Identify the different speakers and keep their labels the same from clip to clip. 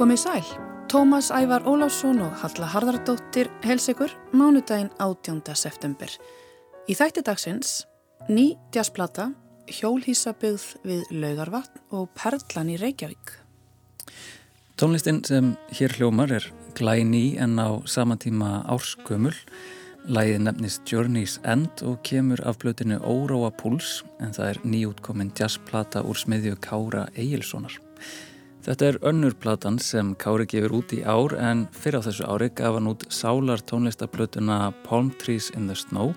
Speaker 1: Komið sæl, Tómas Ævar Óláfsson og Halla Harðardóttir helsegur mánudaginn 18. september. Í þætti dagsins ný jazzplata, hjólhísabögð við laugarvatn og perlan í Reykjavík.
Speaker 2: Tónlistin sem hér hljómar er glæni en á samantíma árskömmul. Læðið nefnist Journey's End og kemur af blötinu Óróa Puls en það er nýjútkominn jazzplata úr smiðju Kára Egilsonar. Þetta er önnur platan sem Kári gefur út í ár en fyrir á þessu ári gaf hann út sálar tónlistablötuna Palm Trees in the Snow.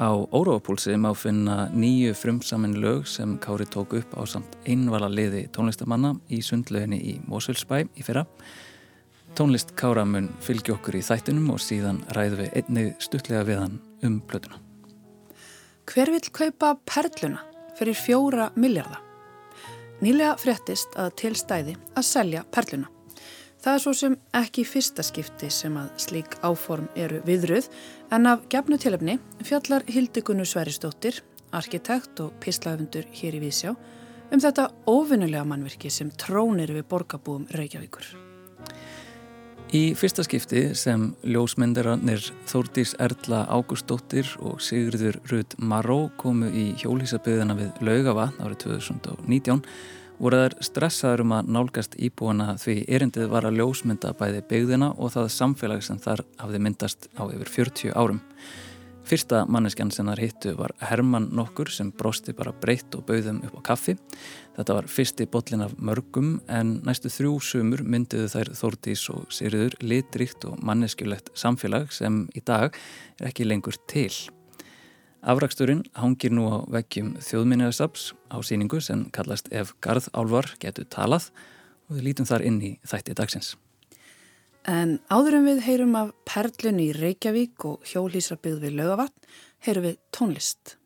Speaker 2: Á Óróapúlsi má finna nýju frumsamin lög sem Kári tók upp á samt einvala liði tónlistamanna í sundlöginni í Mosulsbæ í fyrra. Tónlist Kára mun fylgja okkur í þættinum og síðan ræðu við einnig stuttlega við hann um blötuna.
Speaker 1: Hver vil kaupa perluna fyrir fjóra miljardar? Nýlega fréttist að til stæði að selja perluna. Það er svo sem ekki fyrsta skipti sem að slík áform eru viðruð en af gefnu tilöfni fjallar Hildegunnu Sveristóttir, arkitekt og pislaöfundur hér í Vísjá um þetta óvinnulega mannverki sem trónir við borgarbúum Reykjavíkur.
Speaker 2: Í fyrsta skipti sem ljósmyndarannir Þórdís Erla Ágústóttir og Sigurður Rud Maró komu í hjólísaböðina við Laugavatn árið 2019 voru þær stressaður um að nálgast íbúana því erindið var að ljósmynda bæði byggðina og það samfélag sem þar hafði myndast á yfir 40 árum. Fyrsta manneskjan sem þar hittu var Herman nokkur sem brosti bara breytt og bauðum upp á kaffi. Þetta var fyrsti botlin af mörgum en næstu þrjú sumur myndiðu þær Þórdís og Sýriður litrikt og manneskjulegt samfélag sem í dag er ekki lengur til. Afraksturinn hangir nú á vekkjum þjóðminniðarsaps á síningu sem kallast Ef Garðálvar getur talað og við lítum þar inn í þætti dagsins.
Speaker 1: En áðurum við heyrum af Perlun í Reykjavík og hjólísrabið við Laugavatn, heyrum við tónlist.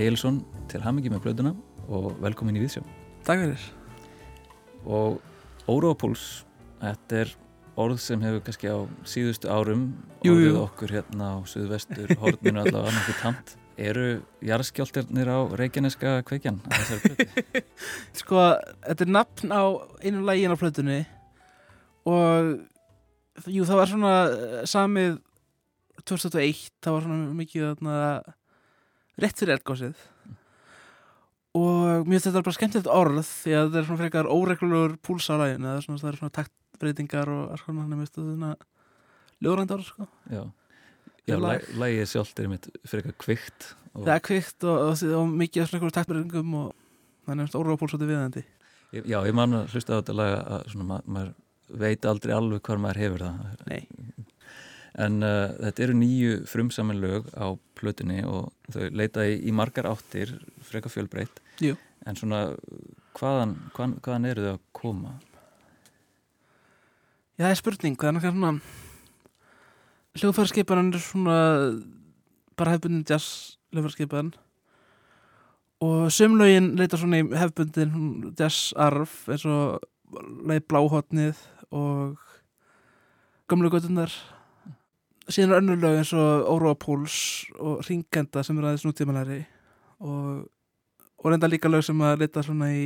Speaker 2: Eilsson til hamingi með blöðuna og velkomin í Víðsjó
Speaker 3: Takk fyrir
Speaker 2: og Órópuls þetta er orð sem hefur kannski á síðustu árum
Speaker 3: jú,
Speaker 2: orðið
Speaker 3: jú.
Speaker 2: okkur hérna á suðvestur horninu allavega annarku tamt eru jarðskjáltirnir á Reykjaneska kveikjan að þessari blöðu?
Speaker 3: Sko, þetta er nafn á einu lægin á plötunni og jú, það var svona eh, samið 2001, það var svona mikið þarna, rétt fyrir eldgósið og mér finnst þetta bara skemmtilegt orð því að þetta er svona frekar óreglur púls á lægin eða svona, það er svona taktbreytingar og alls konar, mér finnst þetta svona ljóðrænt orð, sko.
Speaker 2: Já, Já lægið sjálft er mitt eitthvað kvikt og,
Speaker 3: Það er kvikt og, og, og mikið svona einhverjum taktbreytingum og þannig að óra púls svolítið viðandi
Speaker 2: Já, ég man að hlusta á þetta lag að svona, ma maður veit aldrei alveg hvar maður hefur það.
Speaker 3: Nei,
Speaker 2: En uh, þetta eru nýju frumsamin lög á plötunni og þau leita í, í margar áttir, freka fjölbreytt.
Speaker 3: Jú.
Speaker 2: En svona, hvaðan, hvaðan, hvaðan eru þau að koma?
Speaker 3: Já, það er spurning, það er náttúrulega svona hljóðfæraskiparan er svona bara hefbundin jazz hljóðfæraskiparan og sömlögin leita svona í hefbundin jazz arf eins og leið bláhotnið og gamlu göttunar síðan er önnur lög eins og Óróa Púls og Ringenda sem er aðeins nútímalæri og, og reynda líka lög sem að leita svona í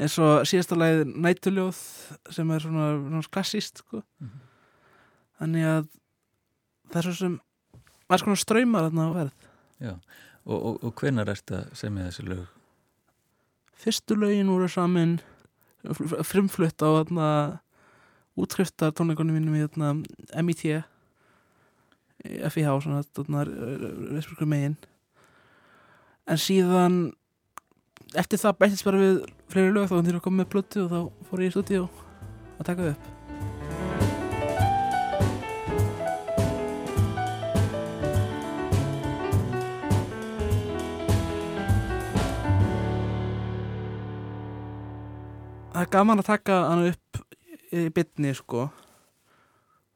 Speaker 3: eins og síðasta lagið Nætuljóð sem er svona, svona klassíst sko.
Speaker 2: Mhm.
Speaker 3: þannig að það er svo sem alls konar ströymar þarna á verð
Speaker 2: Já, og, og, og hvenar ertu að semja þessi lög?
Speaker 3: fyrstu lögin voru samin frimflutt á þarna útskriftar tónleikonum mínum í þarna MIT FIH svona þessum eh, megin. En síðan eftir það bættist bara við fleiri lög þá hann til að koma með blötu og þá fór ég í stúdíu að taka það upp. Það er gaman að taka hann upp í bytni sko.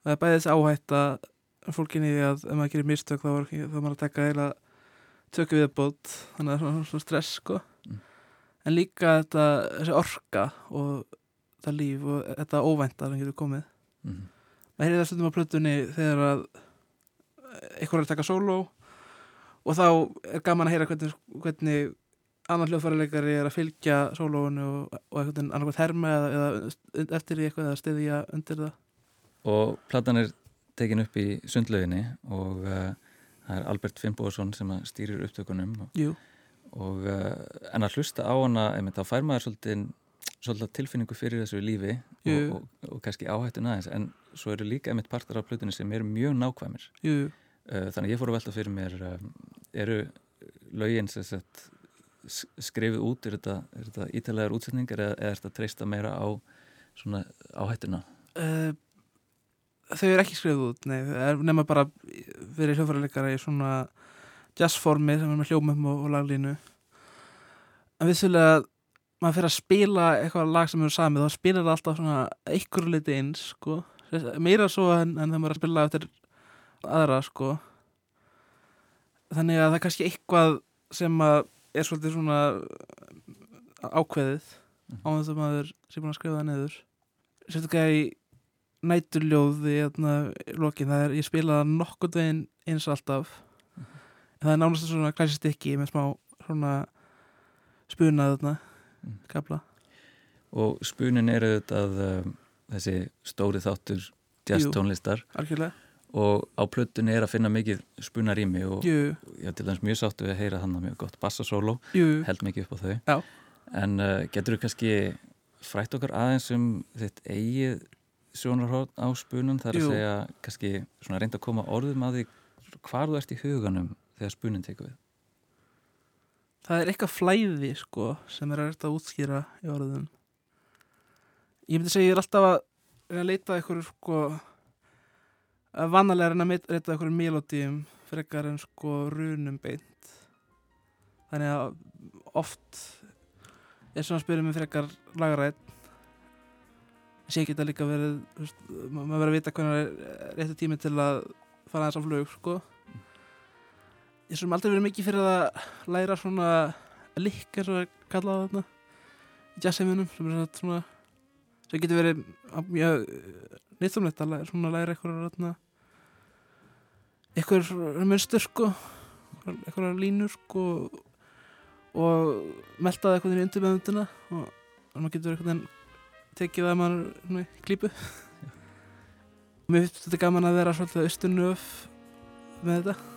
Speaker 3: Það er bæðis áhætt að fólkinni í því að ef maður gerir mistök þá er maður að taka eða tökja viðbót þannig að það er svona, stress sko
Speaker 2: Mm.
Speaker 3: en líka þetta þessi orka og þetta líf og þetta óvænta sem getur komið
Speaker 2: mm.
Speaker 3: maður heyrði það stundum á plötunni þegar að eitthvað er að taka sóló og þá er gaman að heyra hvernig, hvernig annar hljóðfærarleikari er að fylgja sólóinu og, og einhvern veginn annarkvæmt herma eða, eða eftir í eitthvað eða stiðja undir það
Speaker 2: Og platan er tekin upp í sundlauginni og uh, það er Albert Finnbóðsson sem stýrir upptökunum og, og uh, en að hlusta á hana einmitt, þá fær maður svolítið, svolítið tilfinningu fyrir þessu lífi og, og, kannski áhættun aðeins en svo eru líka einmitt partar af plötunni sem eru mjög nákvæmir.
Speaker 3: Jú,
Speaker 2: uh, þannig ég fór að velta fyrir mér eru lögin sem sagt s- skrifið út, er þetta, þetta ítalegar útsetningar eða, eða er þetta treysta meira á svona áhættuna?
Speaker 3: Uh, þau eru ekki skrifið út nei, nema bara fyrir hljóðfærarleikara í svona jazzformi sem er með hljómum og, og laglínu en vissulega maður fyrir að spila eitthvað lag sem eru samið þá spilar það alltaf svona einhverju liti eins sko. meira svo en, en það maður að spila eftir aðra sko. þannig að það er kannski eitthvað sem að er svolítið svona ákveðið á þess að maður sé búin að skrifa það neður sérstaklega í næturljóði hérna, lokin, það er, ég spila það nokkurn veginn eins alltaf. En það er nánast svona klæsistykki með smá svona spunað þarna,
Speaker 2: Mm.
Speaker 3: kapla.
Speaker 2: Og spunin er auðvitað um, þessi stóri þáttur jazz
Speaker 3: Jú.
Speaker 2: tónlistar.
Speaker 3: algjörlega,
Speaker 2: og á plötunni er að finna mikið spunarými og
Speaker 3: jú,
Speaker 2: ég er til dæmis mjög sáttu við að heyra hann mjög gott bassasóló,
Speaker 3: jú.
Speaker 2: Held mikið upp á þau.
Speaker 3: Já.
Speaker 2: en uh, getur þú kannski frætt okkar aðeins um þitt eigið sjónarhótt á spunan þar að segja kannski svona reynd að koma orðum að því hvar þú ert í huganum þegar spunin tekur við.
Speaker 3: Það er eitthvað flæði sko sem er að reynda að útskýra í orðum. Ég myndi segja ég er alltaf að reyna að leita að eitthvað sko að vanalega reyna að leita að eitthvað melodíum frekar en sko runum beint. Þannig að oft er svona að spyrja mig frekar lagarætt sé geta líka verið veist, ma- maður verið að vita hvernig er réttu tími til að fara aðeins á flug sko. Ég sem aldrei verið mikið fyrir að læra svona likk eins og er kallað þarna í jazzheiminum sem svona sem getur verið á- mjög nýttumlegt að læra, svona læra eitthvað þarna eitthvað munstur sko eitthvað línur sko og meltaði eitthvað í undirmeðundina og og maður getur eitthvað tekið að maður klípu. Mér finnst þetta gaman að vera svolítið austunöf með þetta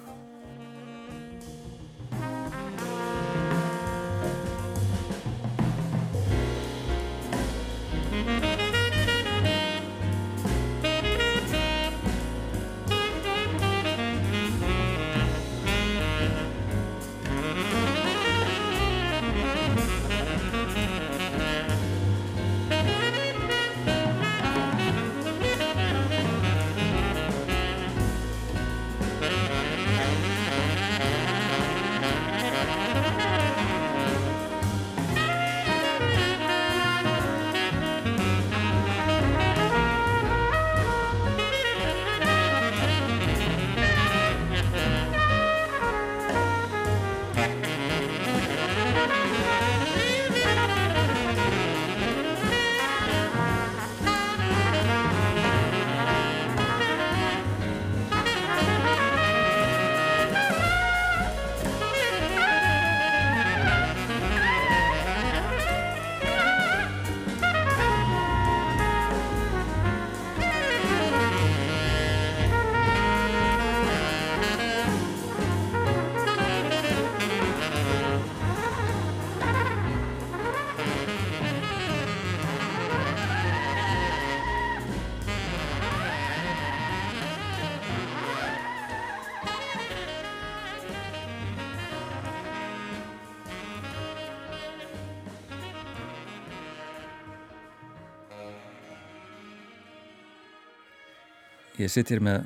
Speaker 2: Ég sitt hér með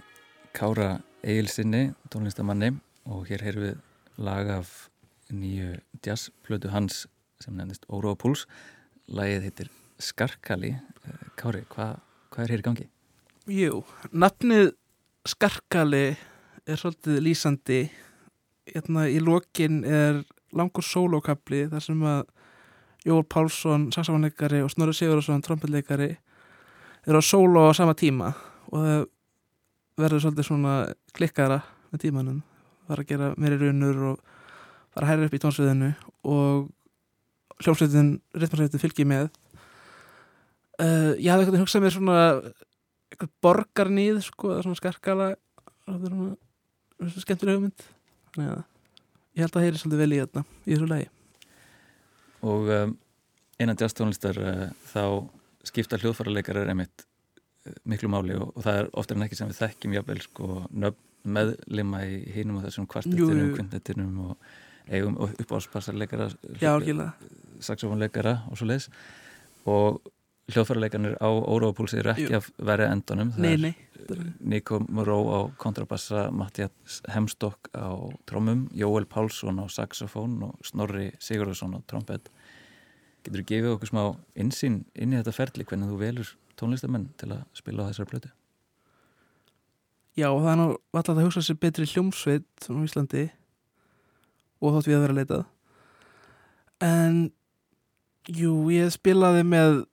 Speaker 2: Kára Egilsinni, tónlistamanni og hér heyrum við lag af nýju jazzplötu hans sem nefnist Óróa Púls. Lagið heitir Skarkali. Eh, Kári, hvað hva er hér í gangi?
Speaker 3: Jú, nafnið Skarkali er svolítið lýsandi. Hérna í lokin er langur sólókabli þar sem að Jóel Pálsson, saxofónleikari og Snorri Sigurðarsson, trompetleikari eru á sóló á sama tíma og það verður svolítið svona klikkara með tímanum. Var að gera meiri runur og var að hæra upp í tónsviðinu og hljómsveitin, ritmarsveitin fylgji með. Uh, ég hafði eitthvað hugsað mér svona eitthvað borgarnýð sko, eða svona skarkala svona, svona skemmtileg hugmynd. Þannig að ég held að heyri svolítið vel í þetta í þessu lagi.
Speaker 2: Og um, einan jazztónlistar uh, þá skipta hljóðfærarleikarar einmitt uh, miklu máli og, og það er oftar en ekki sem við þekkjum jáfnvel sko meðlima í hinum og þessum kvartettinum, kvindettinum og eigum uppáhalspassarleikara saxofónleikara og svo leiðis og hljóðfærarleikarnir á Óróapúlsi eru ekki Jú. að vera endunum
Speaker 3: nei, nei.
Speaker 2: Nico Moró á kontrabassa Mattias Hemstokk á trómum Jóel Pálsson á saxofón og Snorri Sigurðarsson á trompet Getur þú gefið okkur smá insýn inn í þetta ferli hvernig þú velur tónlistamenn til að spila á þessar blötu?
Speaker 3: Já, það er nú alltaf að hugsa sér betri hljómsveit á Íslandi og þótt við að vera að leitað. En jú, ég spilaði með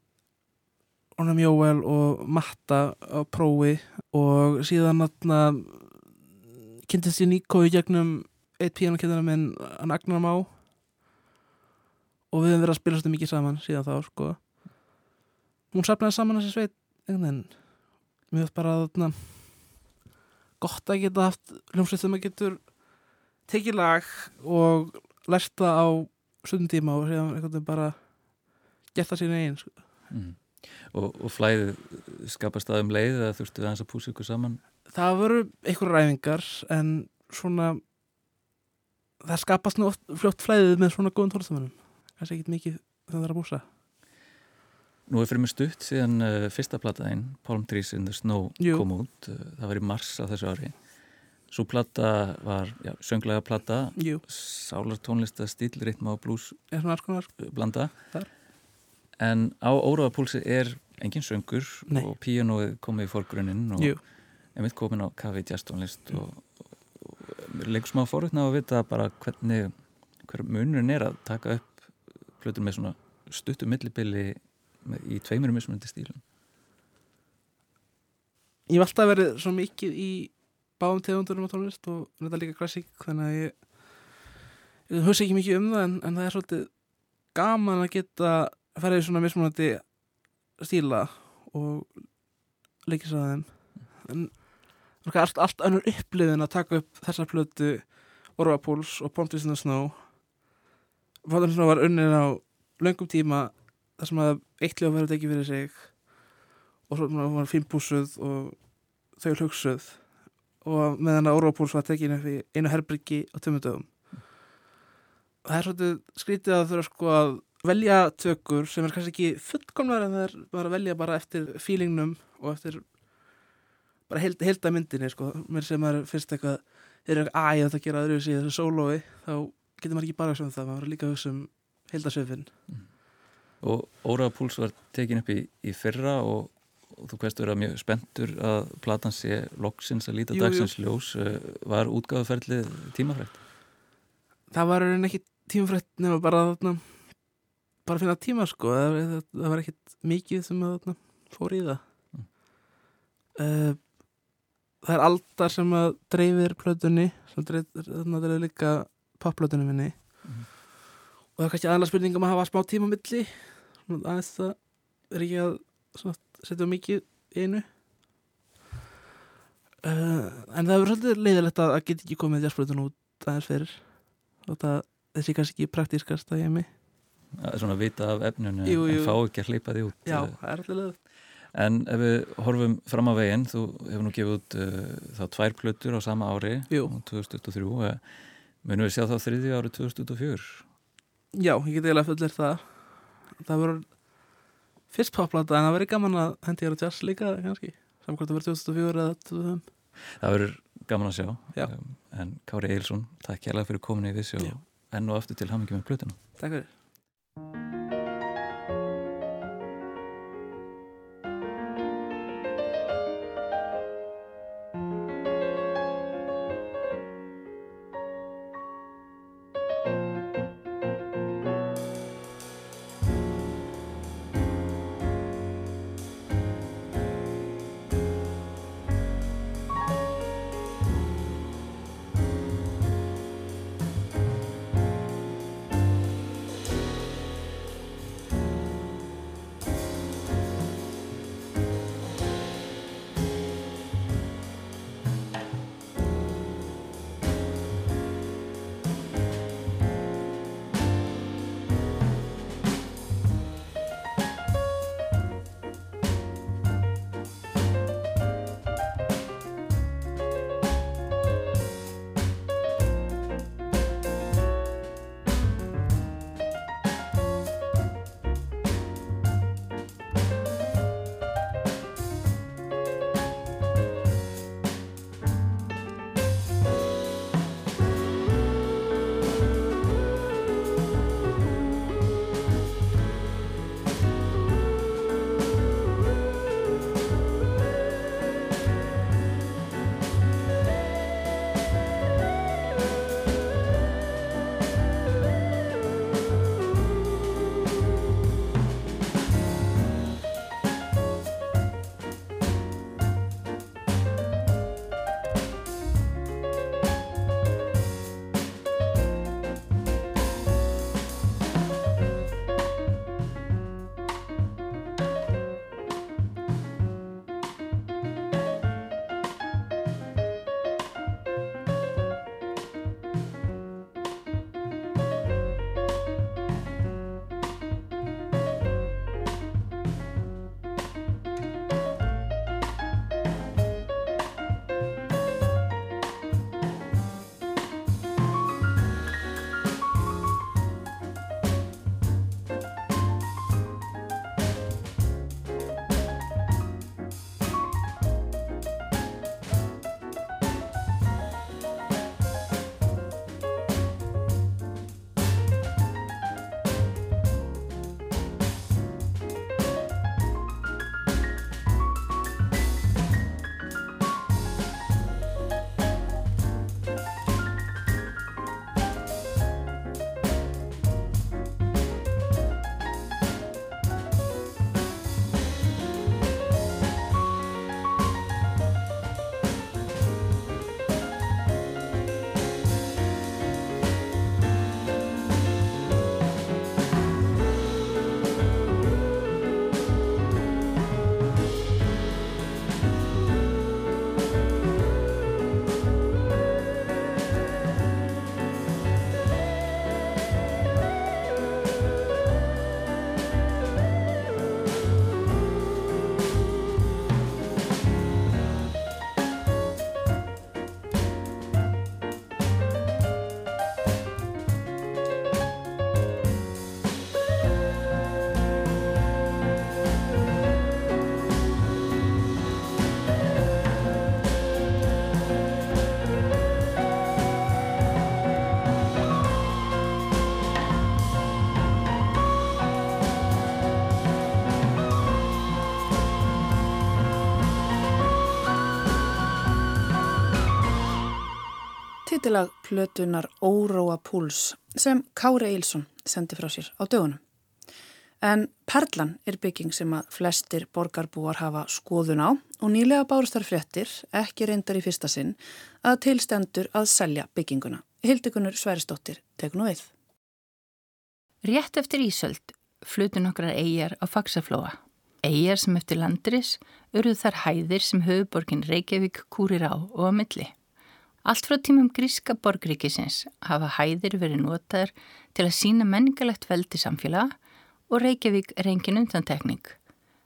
Speaker 3: honum Jóel og Matta á prófi og síðan kynntist ég Níko í gegnum eitt píanokennara minn hann Agnar Má. Og við hefum verið að spila svolítið mikið saman síðan þá sko hún sapnaði saman þessi sveit en mér finnst bara að gott að geta haft hljómsveit sem að getur tekið lag og lerta á sundum tíma og veginn bara geta sína einn sko.
Speaker 2: mm og, og flæðið skapast aðeim leið eða þurftu það eins að púsa ykkur saman?
Speaker 3: Það voru einhverju ræfingar en svona það skapast nú fljótt flæðið með svona góðum tónlistamennum kannski ekki mikið það þarf að púsa
Speaker 2: Nú er fyrir mig stutt síðan uh, fyrsta plattaðinn Palm Trees in the Snow Jú. kom út. Uh, það var í mars á þessu ári. Svo platta var já, sönglega platta sálartónlista stíl, ritma og blues blanda. Þar. En á Óraðapúlsi er engin söngur Nei. og píanóið komið í fórgrunnin og ég mitt komin á kaffi jazztónlist og, og, og leikur smá fórutna að vita bara hvernig hver munurinn er að taka upp plötur með svona stuttu millibili í tveimur mismundi stílum.
Speaker 3: Ég hef alltaf verið svo mikið í báum tegundurum á tónlist og þetta líka klassík þannig að ég, ég hugsa ekki mikið um það en, en það er svolítið gaman að geta ferðið svona mismunandi stíla og leikis að þeim en allt, allt önnur upplifin að taka upp þessar plötu Orvapúls og Pontus in the Snow. Pontus in the Snow var unnin á löngum tíma þar sem að eittljóð verður ekki fyrir sig og svo var fimpúsuð og þau hlugsuð og meðan að Orvapúls var tekin í einu herbyrgi á tömudöfum það er svolítið skrítið að þurfa sko að velja tökur sem er kannski ekki fullkomnar en það er bara að velja bara eftir fílingnum og eftir bara held, helda myndinni sko. Mér sem er fyrst eitthvað er eitthvað að ætla að gera öðru í þessu sólói þá getur maður ekki bara að sjá um það maður er líka að hugsa um heldasöfin mm.
Speaker 2: Og Óraða Púls var tekin upp í, í fyrra og, og þú veist verið mjög spenntur að platan sé loksins að líta jú, dagsins jú. ljós eh, var útgáðuferðlið tímafrætt?
Speaker 3: Það var ekki tímafrætt nema bara þarna bara að finna tíma sko það, það var ekkert mikið sem að fór í það mm. uh, það er aldar sem að dreifir plötunni sem dreifir líka popplötunni minni það er kannski aðla spurning um að hafa smá tíma milli aðeins það er ekki að svona, setja mikið einu uh, en það er svolítið leiðilegt að það get ekki komið jazzplötun út aðeins fyrir og það sér kannski ekki praktískast að ég hef mig
Speaker 2: svona vita af jú, jú. en fá ekki að hleypa því út
Speaker 3: Já, eh. það er alltaf leið
Speaker 2: En ef við horfum fram á veginn þú hefur nú gefið út uh, þá tvær plötur á sama ári
Speaker 3: jú.
Speaker 2: 2023 uh, munum við sjá þá þriði ári 2024
Speaker 3: Já, ég get eiginlega fullir það. Það verður fyrst popplata en það verður gaman að hendi hér á jazz líka kannski. Samkvæmt að verður 2004 eða 2005
Speaker 2: Það verður gaman að sjá.
Speaker 3: Um,
Speaker 2: en Kári Eilsson, takk kærlega fyrir komin í vissi og enn og aftur til hamingi með plötuna.
Speaker 3: Takk fyrir
Speaker 1: titilag plötunar Óróa Púls sem Kári Eilsson sendi frá sér á dögunum. En Perlan er bygging sem að flestir borgarbúar hafa skoðun á og nýlega bárustar fréttir, ekki reyndar í fyrsta sinn, að tilstendur að selja bygginguna. Hildegunur Sveristóttir tekur nú við.
Speaker 4: Rétt eftir Ísöld flutu nokkrar eigjar á Faxaflóa. Eigjar sem eftir landris urðu þar hæðir sem höfuborgin Reykjavík kúrir á og á milli. Allt frá tímum gríska borgríkisins hafa hæðir verið notaður til að sína menningalegt veldi samfélaga og Reykjavík engin undantekning.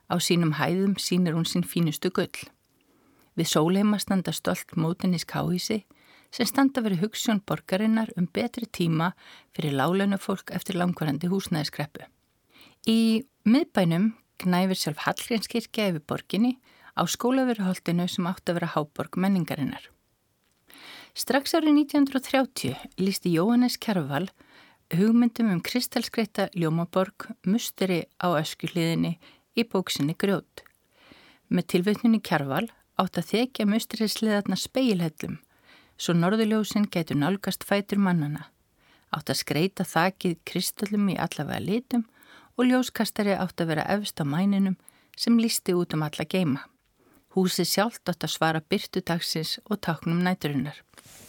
Speaker 4: Á sínum hæðum sínir hún sín fínustu gull. Við sóleima standa stolt mótinis káhísi sem standa verið hugssjón borgarinnar um betri tíma fyrir láleinu fólk eftir langvarandi húsnæðiskreppu. Í miðbænum gnæfir sjálf Hallgrenskirkja yfir borginni á skólaveruholtinu sem átt að vera háborg menningarinnar. Strax árið 1930 lísti Jóhannes Kjærval hugmyndum um kristalskreita Ljómaborg musteri á öskuliðinni í bóksinni Grjót. Með tilveitnunni Kjarval átt að þekja musterisliðarna speilhellum svo norðuljósin getur nálgast fætur mannana. Átt að skreita þakið kristallum í allavega litum og ljóskastari átt að vera efst á mæninum sem lísti út um alla geima. Húsi sjálft átt að svara byrtudagsins og taknum næturinnar.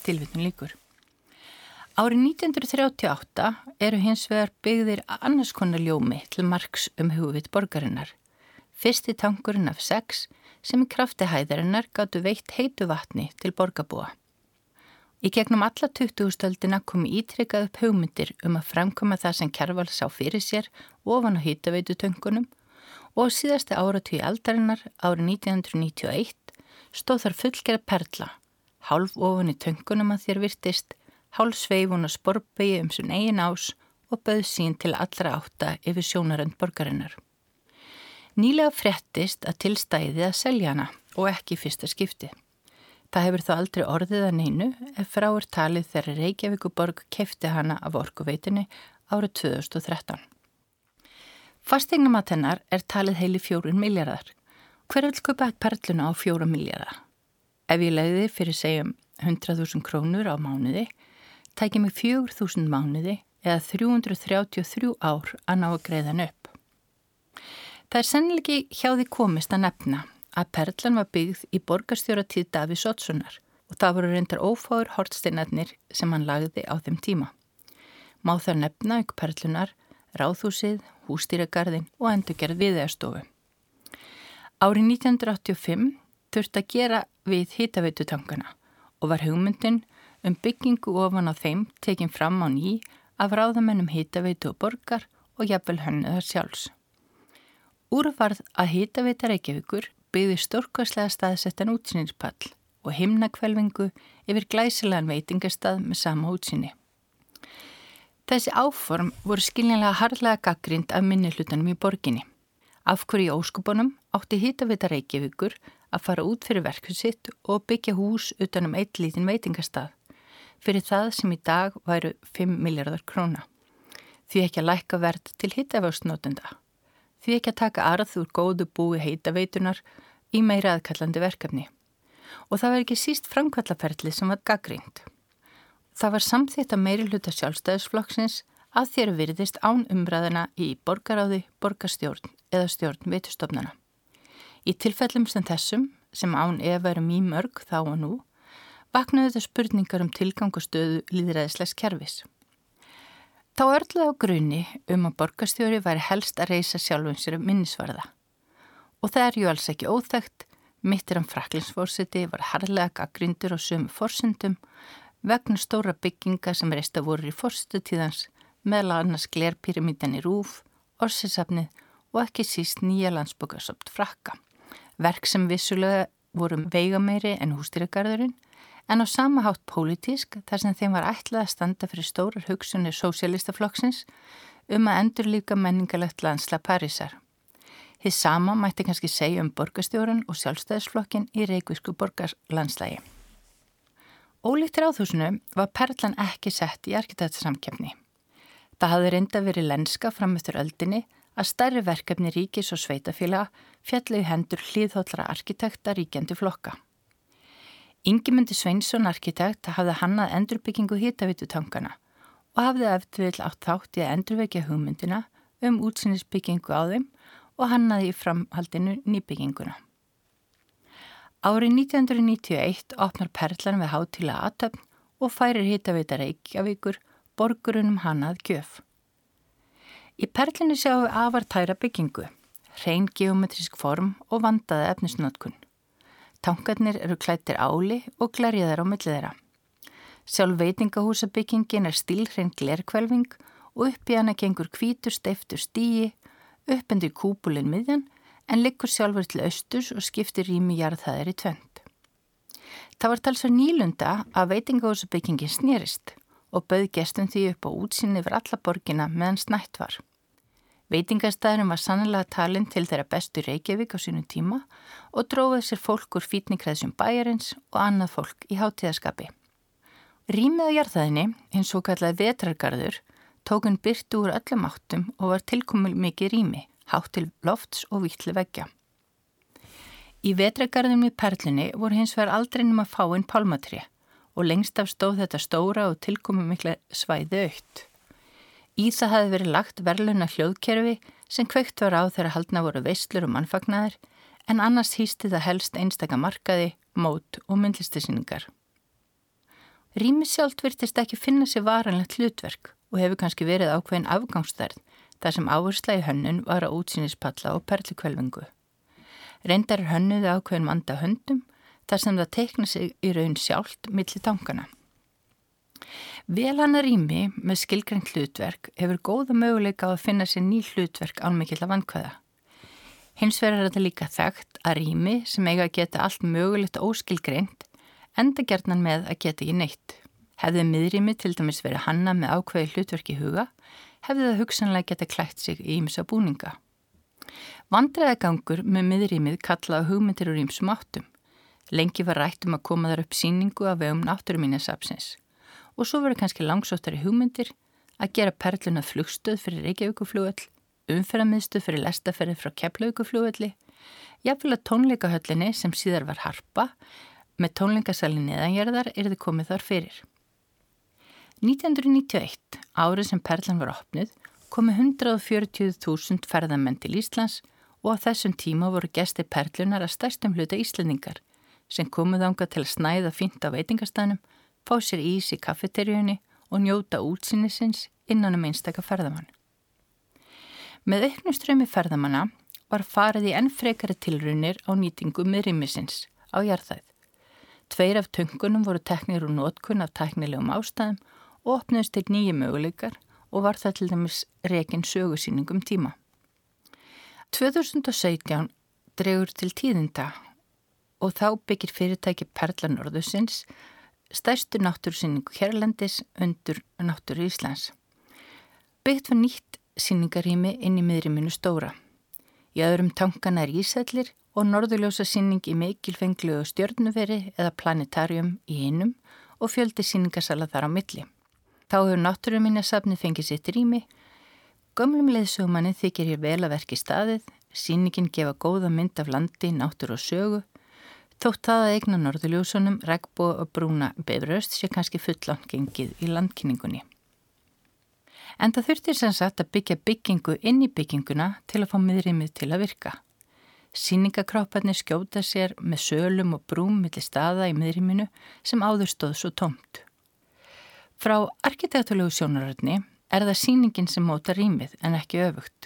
Speaker 4: Tilvittun líkur. Árið 1938 eru hins vegar byggðir annars konar ljómi til margs um hugvit borgarinnar. Fyrsti tankurinn af sex sem í krafti hæðarinnar gáttu veitt heitu vatni til borgarbúa. Í gegnum alla 20-stöldina komi ítrykkað upp hugmyndir um að fremkoma það sem Kjærval sá fyrir sér ofan á hýtaveitu-töngunum og síðasti áratví aldarinnar árið 1991 stóð þar fullgerð perla, hálf ofan í töngunum að þér virtist hálfsveif hún að sporbegi um sun eigin ás og bauð sín til allra átta yfir sjónarönd borgarinnar. Nýlega frettist að tilstæði að selja hana og ekki fyrsta skipti. Það hefur þó aldrei orðið að neinu ef fráir talið þegar Reykjavíkuborg kefti hana af orkuveitinni árið 2013. Fastegnumat hennar er talið heili fjórun miljardar. Hver vil köpa perluna á fjóra miljardar? Ef ég leiði fyrir segjum 100.000 krónur á mánuði tækja mig 4.000 mánuði eða 333 ár að ná að greiðan upp. Það er sennilegi hjá því komist að nefna að Perlan var byggð í borgarstjóratíð Davís Ottssonar og það voru reyndar ófáður hortsteinarnir sem hann lagði á þeim tíma. Má það nefna ykkur Perlunar, ráðhúsið, hústýragarðin og endurgerð viðegarstofu. Árið 1985 þurfti að gera við hýtaveitutankana og var hugmyndin um byggingu ofan á þeim tekin fram á ný af ráðamennum hýtaveitu og borgar og jafnvel hönnuðar sjálfs. Úrvarð að hýtaveita Reykjavíkur byggði stórkvæslega staðsettan útsýninspall og himnakvelvingu yfir glæsilegan veitingastað með sama útsýni. Þessi áform voru skiljanlega harlega gaggrind af minni hlutanum í borginni. Af hverju í óskupunum átti hýtaveita Reykjavíkur að fara út fyrir verkusitt og byggja hús utanum eitt lítinn veitingastað fyrir það sem í dag væru 5 miljardar króna. Því ekki að læka verð til hittafjóðsnótenda. Því ekki að taka arð úr góðu búi heitaveitunar í meira aðkallandi verkefni. Og það var ekki síst framkvallaferðli sem var gaggrínt. Það var samþitt að meiri hluta sjálfstæðisflokksins að þér virðist án umræðina í borgaráði, borgarstjórn eða stjórn veitustofnana. Í tilfellum sem þessum, sem án eða verum í mörg þá og nú, vaknaðu þetta spurningar um tilgangastöðu líðræðislegs kervis. Þá örluði á grunni um að borgastjóri væri helst að reysa sjálfum sér um minnisvarða. Og það er ju alls ekki óþægt, mittir hann fraklinsfórsiti var harlega gaggrindur og sömu fórsendum vegna stóra bygginga sem reista voru í fórstu tíðans meðal annars glerpyramítan í rúf, orsisafnið og ekki síst nýja landsbókarsopt frakka. Verk sem vissulega voru veigameiri en hústýragarðurinn en á sama hátt pólitísk þar sem þeim var ætlað að standa fyrir stórar hugsunir sósialistaflokksins um að endur líka menningalegt landsla Parísar. Þið sama mætti kannski segja um borgastjóran og sjálfstæðisflokkin í reikvísku borgarlandslægi. Ólíkt ráðhúsinu var Perlan ekki sett í arkitektursamkjöfni. Það hafði reynda verið lenska fram eftir öldinni að stærri verkefni ríkis og sveitafélaga fjallu í hendur hlýðhóllra arkitekta ríkjandi flokka. Ingemyndi Sveinsson arkitekt hafði hannað endurbyggingu hýtavitutangana og hafði eftir vil átt þátt í að endurvekja hugmyndina um útsýnisbyggingu á þeim og hannaði í framhaldinu nýbygginguna. Árið 1991 opnar Perlan við hátíla aðtöfn og færir hýtavita Reykjavíkur borgurunum hannað gjöf. Í Perlinu sjáum við afartæra byggingu, hrein geometrisk form og vandaði efnisnótkun. Tankarnir eru klættir áli og glerjaðar á millið þeirra. Sjálf veitingahúsabyggingin er stílhrein glerkvelving og upp í hana gengur kvítur steiftur stíi, uppendur kúpulinn miðjan en liggur sjálfur til austurs og skiptir rými jarðhæðir í tvönd. Það var talsvar nýlunda að veitingahúsabyggingin snýrist og bauð gestum því upp á útsinni yfir alla borgina meðan snætt var. Veitingastæðurum var sannlega talinn til þeirra bestu Reykjavík á sínum tíma og dróðið sér fólk úr fítningræðsum bæjarins og annað fólk í hátíðaskapi. Rýmið á jarðaðinni, eins og kallaði vetrargarður, tókun byrtu úr öllum áttum og var tilkomil mikið rými, hátt til lofts og vittli veggja. Í vetrargarðum í Perlinni voru hins vegar aldrei nema fáinn pálmatri og lengst af stóð þetta stóra og tilkomi mikla svæði aukt. Í það hafi verið lagt verðluna hljóðkerfi sem kveikt var á þegar haldna voru veislur og mannfagnaðir en annars hýsti það helst einstaka markaði, mót og myndlistisýningar. Rými sjálft virtist ekki finna sér varanlegt hlutverk og hefur kannski verið ákveðin afgangsstærð þar sem áhersla í hönnun var að útsýnispalla og perlikvelvingu. Reyndar hönnuði ákveðin vanda höndum þar sem það teikna sig í raun sjálft millir tankana. Vel hana rými með skilgrengt hlutverk hefur góða möguleika á að finna sér ný hlutverk álmikið að vankvæða. Hins er þetta líka þekkt að rými sem eiga að geta allt mögulegt óskilgreint enda gerðnan með að geta ekki neitt. Hefði miðrými til dæmis verið hanna með ákveði hlutverki huga, hefði það hugsanlega geta klætt sig í ýmsa búninga. Vandræðagangur með miðrýmið kallaði hugmyndir úr ýmsum áttum. Lengi var rætt um að koma þar upp síningu af vegum náttúruminnesapsins og svo verður kannski langsóttari hugmyndir að gera perluna flugstöð fyrir Reykjavíkuflúöll, umferðamiðstöð fyrir lestaferði frá Keflavíkuflúölli, jafnvel að tónleikahöllinni sem síðar var harpa með tónleikasalinn neðangerðar er þið komið þar fyrir. 1991, árið sem perlan var opnið, komi 140.000 ferðamenn til Íslands og á þessum tíma voru gesti perlunar að stærstum hluta íslendingar sem komuð ánga til að snæða fínt á veitingastænum fá sér ís í kaffeterjunni og njóta útsýnisins innan um einstakka ferðamann. Með auknuströmi ferðamanna var farið í enn frekari tilrunir á nýtingu með rýmisins á jarðæð. Tveir af töngunum voru teknir úr nótkunn af teknilegum ástæðum og opnust til nýju möguleikar og var það til dæmis rekin sögusýningum tíma. 2017 dregur til tíðinda og þá byggir fyrirtæki Perla Norðusins stærstu náttúrsýningu Hérlendis undur náttúru Íslands. Byggt var nýtt síningarými inn í miðriminu stóra. Í öðrum tankana er ísællir og norðurljósa síning í mikilfenglu og stjörnuveri eða planetarium í einum og fjöldi síningarsala þar á milli. Þá hefur náttúruminasafni fengið sitt rými. Gömlum leðsugumanni þykir hér vel að verki staðið, síningin gefa góða mynd af landi, náttúru og sögu Þótt það að eigna norðuljósunum, regnbó og brúna beðröst sé kannski fullan gengið í landkynningunni. En það þurftir sem sagt að byggja byggingu inn í bygginguna til að fá miðrýmið til að virka. Sýningakráparnir skjóta sér með sölum og brúm millir staða í miðrýminu sem áður stóð svo tómt. Frá arkitektulegu sjónaröðni er það sýningin sem móta rýmið en ekki öfugt.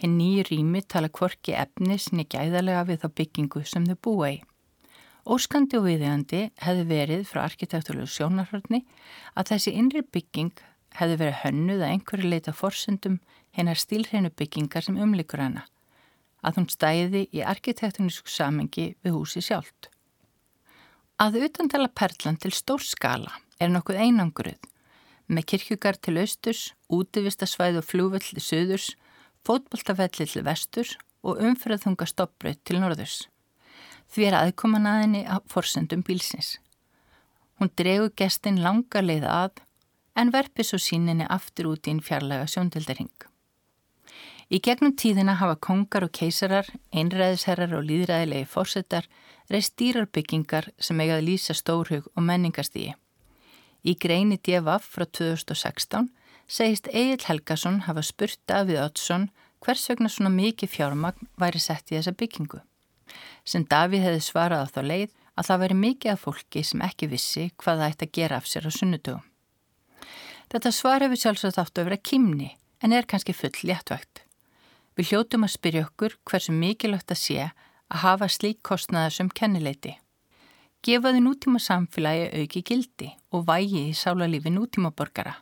Speaker 4: Hinn nýju rými tala kvorki efnis niður gæðarlega við þá byggingu sem þau búa í. Óskandi og viðegandi hefði verið frá arkitektúrlegu sjónarhörni að þessi innri bygging hefði verið hönnuð að einhverju leita forsendum hennar stílhreinu byggingar sem umlikur hana, að hún stæði í arkitektonísku samengi við húsi sjálft. Að utandala perlan til stór skala er nokkuð einangruð, með kirkjugar til austurs, útivistasvæð og flúvöll til söðurs, fótboltafelli til vesturs og umfyrðunga stoppbröð til norðurs því er aðkoman að henni að forsendum bílsins. Hún dregu gestin langa leið að en verpi svo síninni aftur út í einn fjarlaga sjóndeldarhing. Í gegnum tíðina hafa kongar og keisarar, einræðisherrar og líðræðilegi fórsetar reist dýrarbyggingar sem eigaði lýsa stórhug og menningastígi. Í greini DFF frá 2016 segist Egil Helgason hafa spurt Davíð Oddsson hvers vegna svona mikið fjármagn væri sett í þessa byggingu. Sem Davíð hefði svarað á þá leið að það væri mikið af fólki sem ekki vissi hvað það ætti að gera af sér á sunnudögum. Þetta svar hefur sjálfsagt átt að vera kymni en er kannski full léttvægt. Við hljótum að spyrja okkur hversu mikilvægt að sé að hafa slík kostnaða sem kennileiti. Gefaði nútíma samfélagi auki gildi og vægi í sálarlífi nútíma borgara.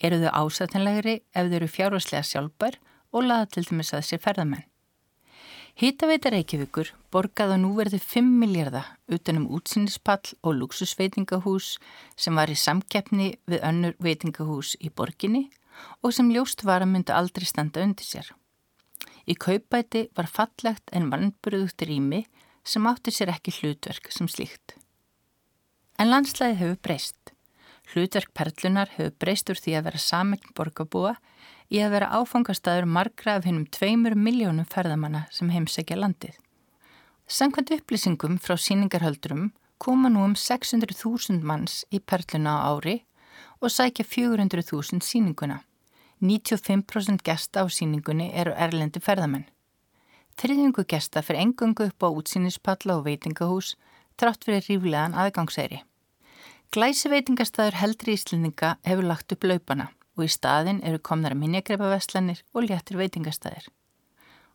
Speaker 4: Eru þau ásættanlegri ef þau eru fjárvarslega sjálfbar og laða til dæmis að sér ferðamenn. Hýtaveita Reykjavíkur borgaði á núverði 5 miljardar utanum útsýnispall og luxusveitingahús sem var í samkeppni við önnur veitingahús í borginni og sem ljóst var að mynda aldrei standa undir sér. Í kaupbæti var fallegt en vannburðugt rými sem átti sér ekki hlutverk sem slíkt. En landslæði hefur breyst. Hlutverk perlunar hefur breyst úr því að vera samegn borgarbúa í að vera áfangastæður margra af hennum tveimur miljónum ferðamanna sem heimsækja landið. Samkvæmt upplýsingum frá síningarhöldurum koma nú um 600.000 manns í perluna á ári og sækja 400.000 síninguna. 95% gesta á síningunni eru erlendi ferðamenn. Þriðjungu gesta fyrir engungu upp á útsýnispalla og veitingahús trátt fyrir ríflegan aðgangsæri. Glæsi veitingastæður heldri íslendinga hefur lagt upp laupana og í staðin eru komnar minnjagreipaveslanir og léttir veitingastæðir.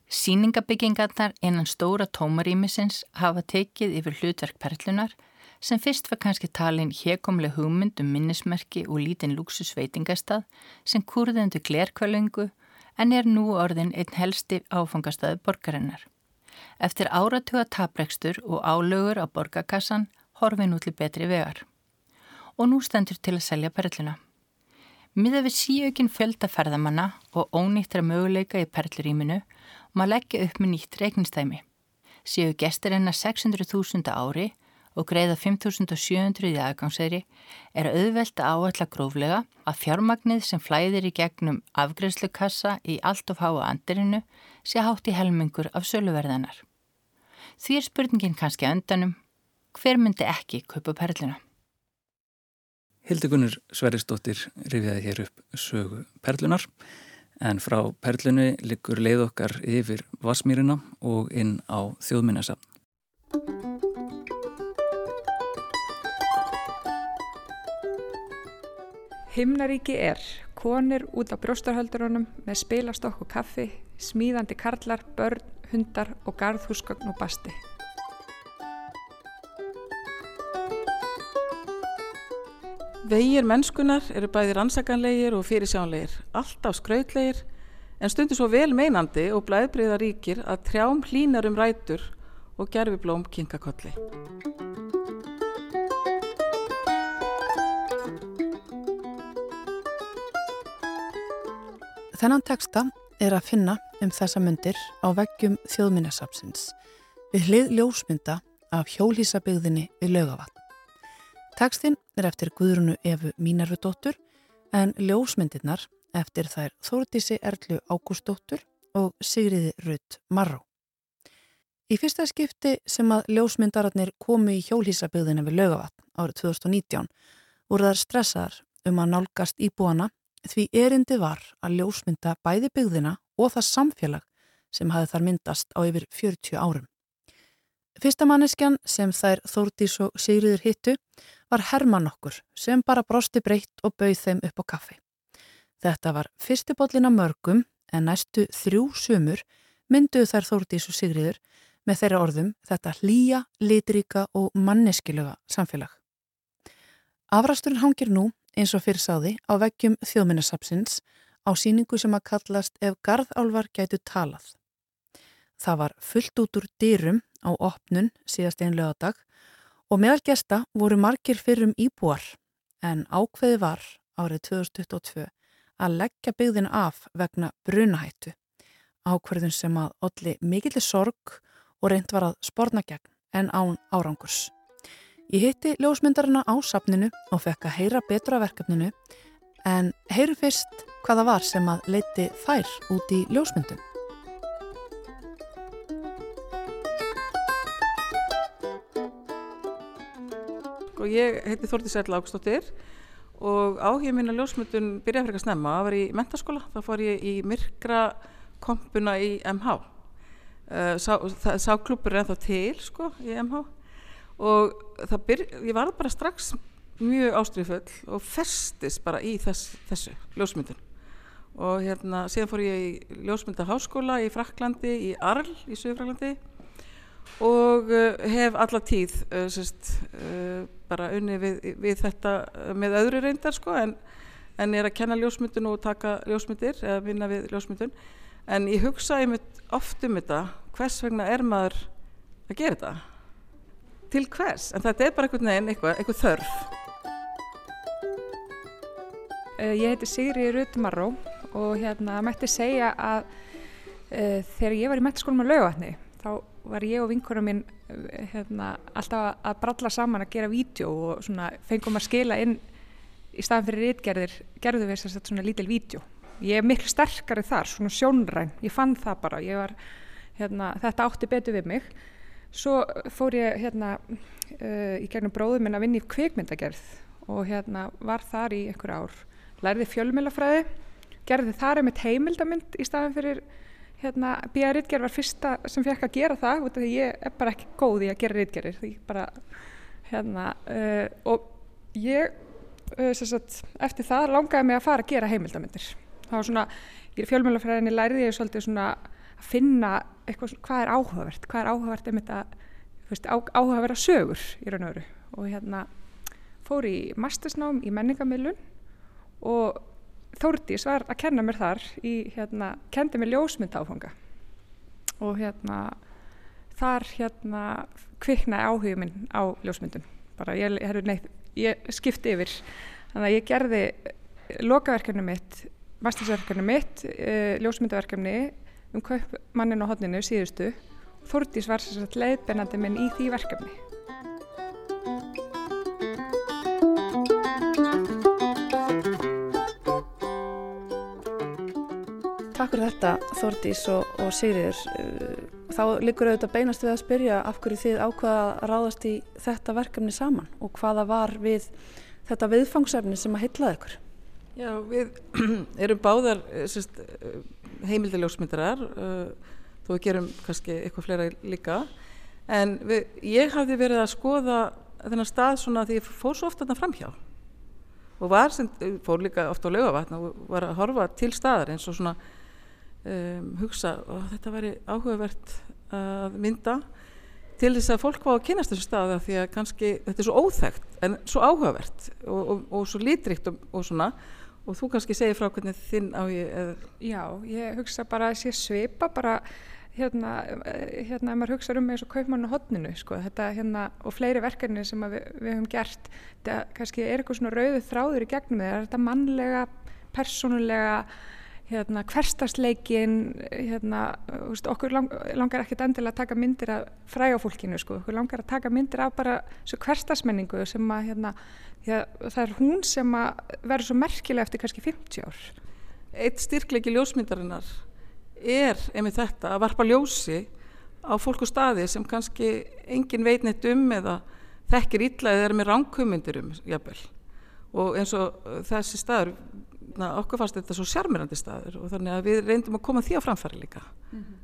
Speaker 4: Sýningabyggingarnar innan stóra tómarýmisins hafa tekið yfir hlutverk perlunar sem fyrst var kannski talin hérkomlega hugmynd um minnismerki og lítinn luxusveitingastað sem kurðendu glerkvælungu en er nú orðin einn helsti áfangastaðu borgarinnar. Eftir áratuga taprekstur og álögur á borgarkassan horfið nú til betri vegar. Og nú stendur til að selja perluna. Miða við síaukinn fjöldaferðamanna og ónýttra möguleika í perluríminu maður leggja upp með nýtt reiknistæmi. Síu gestur enna 600.000 ári og greiða 5.700 í aðgangsæri er auðvelt að áalla gróflega að fjármagnið sem flæðir í gegnum afgreðslukassa í allt of háa andirinu sé hátt í helmingur af söluverðanar. Því er spurningin kannski að öndanum, hver myndi ekki kaupa perluna?
Speaker 2: Hildegunur Sveristóttir rifiði hér upp sögu perlunar en frá perlunu likur leið okkar yfir Vasmýrina og inn á þjóðminnasafn.
Speaker 5: Himnaríki er konir út á brjóstarhöldurunum með spilastokk og kaffi, smíðandi karlar, börn, hundar og garðhúsgögn og basti.
Speaker 6: Vegir mennskunar eru bæði rannsakanlegir og fyrirsjánlegir, alltaf skrautlegir en stundur svo vel meinandi og blæðbriða ríkir að trjám hlínar um rætur og gerfiblóm kinkakolli.
Speaker 1: Þennan teksta er að finna um þessa myndir á veggjum þjóðminnasapsins við hlið ljósmynda af hjólísabygðinni við lögavatn. Tekstinn er eftir Guðrunu Efu Mínarvudóttur en ljósmyndirnar eftir þær Þórdísi Erlu Ágústóttur og Sigriði Rutt Marró. Í fyrsta skipti sem að ljósmyndararnir komu í hjólísabygðinni við lögavatn árið 2019 voru þar stressaðar um að nálgast íbúana Því erindi var að ljósmynda bæði byggðina og það samfélag sem hafi þar myndast á yfir 40 árum. Fyrsta manneskjan sem þær Þórdís og Sigriður hittu var Herman okkur sem bara brosti breytt og bauð þeim upp á kaffi. Þetta var fyrstibóllina mörgum en næstu þrjú sumur mynduð þær Þórdís og Sigriður með þeirra orðum þetta hlýja, litríka og manneskiluga samfélag. Afrasturinn hangir nú eins og fyrir sáði á veggjum þjóðminnasapsins á síningu sem að kallast Ef garðálvar gætu talað. Það var fullt út úr dýrum á opnun síðast einn lögadag og meðal gesta voru margir fyrrum íbúar en ákveði var árið 2022 að leggja byggðin af vegna brunahættu. Ákveðin sem að olli mikillir sorg og reynd var að sporna gegn en án árangurs. Ég hitti ljósmyndarina á sapninu og fekk að heyra betra verkefninu en heyru fyrst hvaða var sem að leiti þær út í ljósmyndum.
Speaker 6: og ég heiti Þórti Sætla Ágstóttir og mín að ljósmyndun byrjaði fyrir að snemma, það var í mentaskóla, þá fór ég í myrkra kompuna í MH. Uh, sá, sá klubur er ennþá til sko í MH og byr, ég var bara strax mjög ástriðfull og festist bara í þess, þessu ljósmyndun. Og hérna síðan fór ég í ljósmyndaháskóla í Fraklandi, í Arl í Suðfraklandi og uh, hef alla tíð uh, sérst, uh, bara unni við, við þetta með öðru reyndar sko en, en er að kenna ljósmyndun og taka ljósmyndir eða vinna við ljósmyndun. En ég hugsa einmitt oft um þetta hvers vegna er maður að gera þetta til hvers, en þetta er bara einhvern veginn eitthvað, eitthvað þörf.
Speaker 5: Ég heiti Sigri Rutumarró og hérna mætti segja að uh, þegar ég var í mættaskólum á laugatni þá var ég og vinkurum minn uh, hérna, alltaf að bralla saman að gera vídeo og svona fengum að skila inn í staðan fyrir rítgerðir gerðu við þess að svona lítil vídeo. Ég er miklu sterkari þar, svona sjónræn. Ég fann það bara, var, hérna, þetta átti betur við mig svo fór ég hérna uh, í gegnum bróðum minn að vinna í kvikmyndagerð og hérna var þar í einhver ár lærði fjölmjölafræði gerði þar einmitt heimildamind í staðan fyrir hérna, B.A. Ritger var fyrsta sem fekk að gera það og því ég er bara ekki góð í að gera Ritgerir því bara hérna uh, og ég uh, sagt, eftir það langaði mig að fara að gera heimildamindir þá var svona, í fjölmjölafræðinni læriði ég svolítið svona að finna eitthvað, hvað er áhugavert, hvað er áhugavert einmitt að, veist, á, áhugaverða sögur í raun og öru og hérna fór í mastersnám í menningamilun og Þórdís var að kenna mér þar í, hérna, kendi mér ljósmynd áfanga. Og hérna þar hérna kviknaði áhugum minn á ljósmyndun bara ég, heru, nei, ég skipti yfir. Þannig að ég gerði lokaverkefni mitt mastersverkefni mitt e, ljósmyndaverkefni um kaupmannin og hodninu síðustu Þórdís var leiðbennandi minn í því verkefni
Speaker 1: Takk fyrir þetta Þordís og, og Sigriður. Þá likur auðvitað beinast við að spyrja af hverju þið ákvaða að ráðast í þetta verkefni saman og hvaða var við þetta viðfangsefni sem að heitlaði ykkur?
Speaker 6: Já, við erum báðar eh, heimildiljósmyndarar, eh, þó við gerum kannski eitthvað fleira líka, en við, ég hafði verið að skoða þennan stað svona því ég fór svo ofta þarna framhjá. Og var sem, fór líka ofta á laugavatn og var að horfa til staðar eins og svona um, hugsa og þetta væri áhugavert að mynda. Til þess að fólk fá að kynast þessu staða því að kannski þetta er svo óþægt en svo áhugavert og, og, og svo lítrikt og, og svona og þú kannski segir frá hvernig þinn á ég.
Speaker 5: Já, ég hugsa bara að sé svipa bara hérna, hérna ef maður hugsa um eins og kaupmann og hodninu sko, þetta hérna og fleiri verkefni sem við, við höfum gert þetta kannski er eitthvað svona rauðu þráður í gegnum þegar þetta mannlega, persónulega hérna, hverstasleikin hérna, veist, okkur lang, langar ekkert endilega að taka myndir af frægafólkinu, sko. okkur langar að taka myndir af bara hverstasmenningu sem að hérna, það er hún sem að verður svo merkilega eftir kannski 50 ár
Speaker 6: Eitt styrklegi ljósmyndarinnar er einmitt þetta að varpa ljósi á fólk og staði sem kannski engin veit neitt um eða þekkir illa eða er með ránkumumundir um jafnvel og eins og þessi staður okkur fannst þetta svo sjarmirandi staður og þannig að við reyndum að koma því á framfæri líka mm -hmm.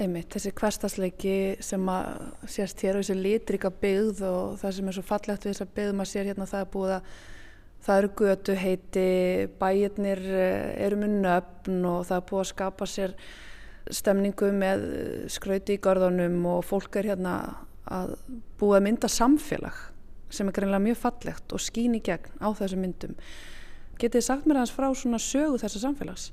Speaker 1: Einmitt, þessi hverstasleiki sem að sérst hér og þessi litrika byggð og það sem er svo fallegt við þess að byggð maður sér hérna það er búið að það eru götu heiti, bæirnir eh, eru með nöfn og það er búið að skapa sér stemningu með skrauti í garðunum og fólk er hérna að búið að mynda samfélag sem er greinlega mjög fallegt og skín í gegn á þessu myndum Getið þið sagt mér aðeins frá svona sögu þessa samfélags?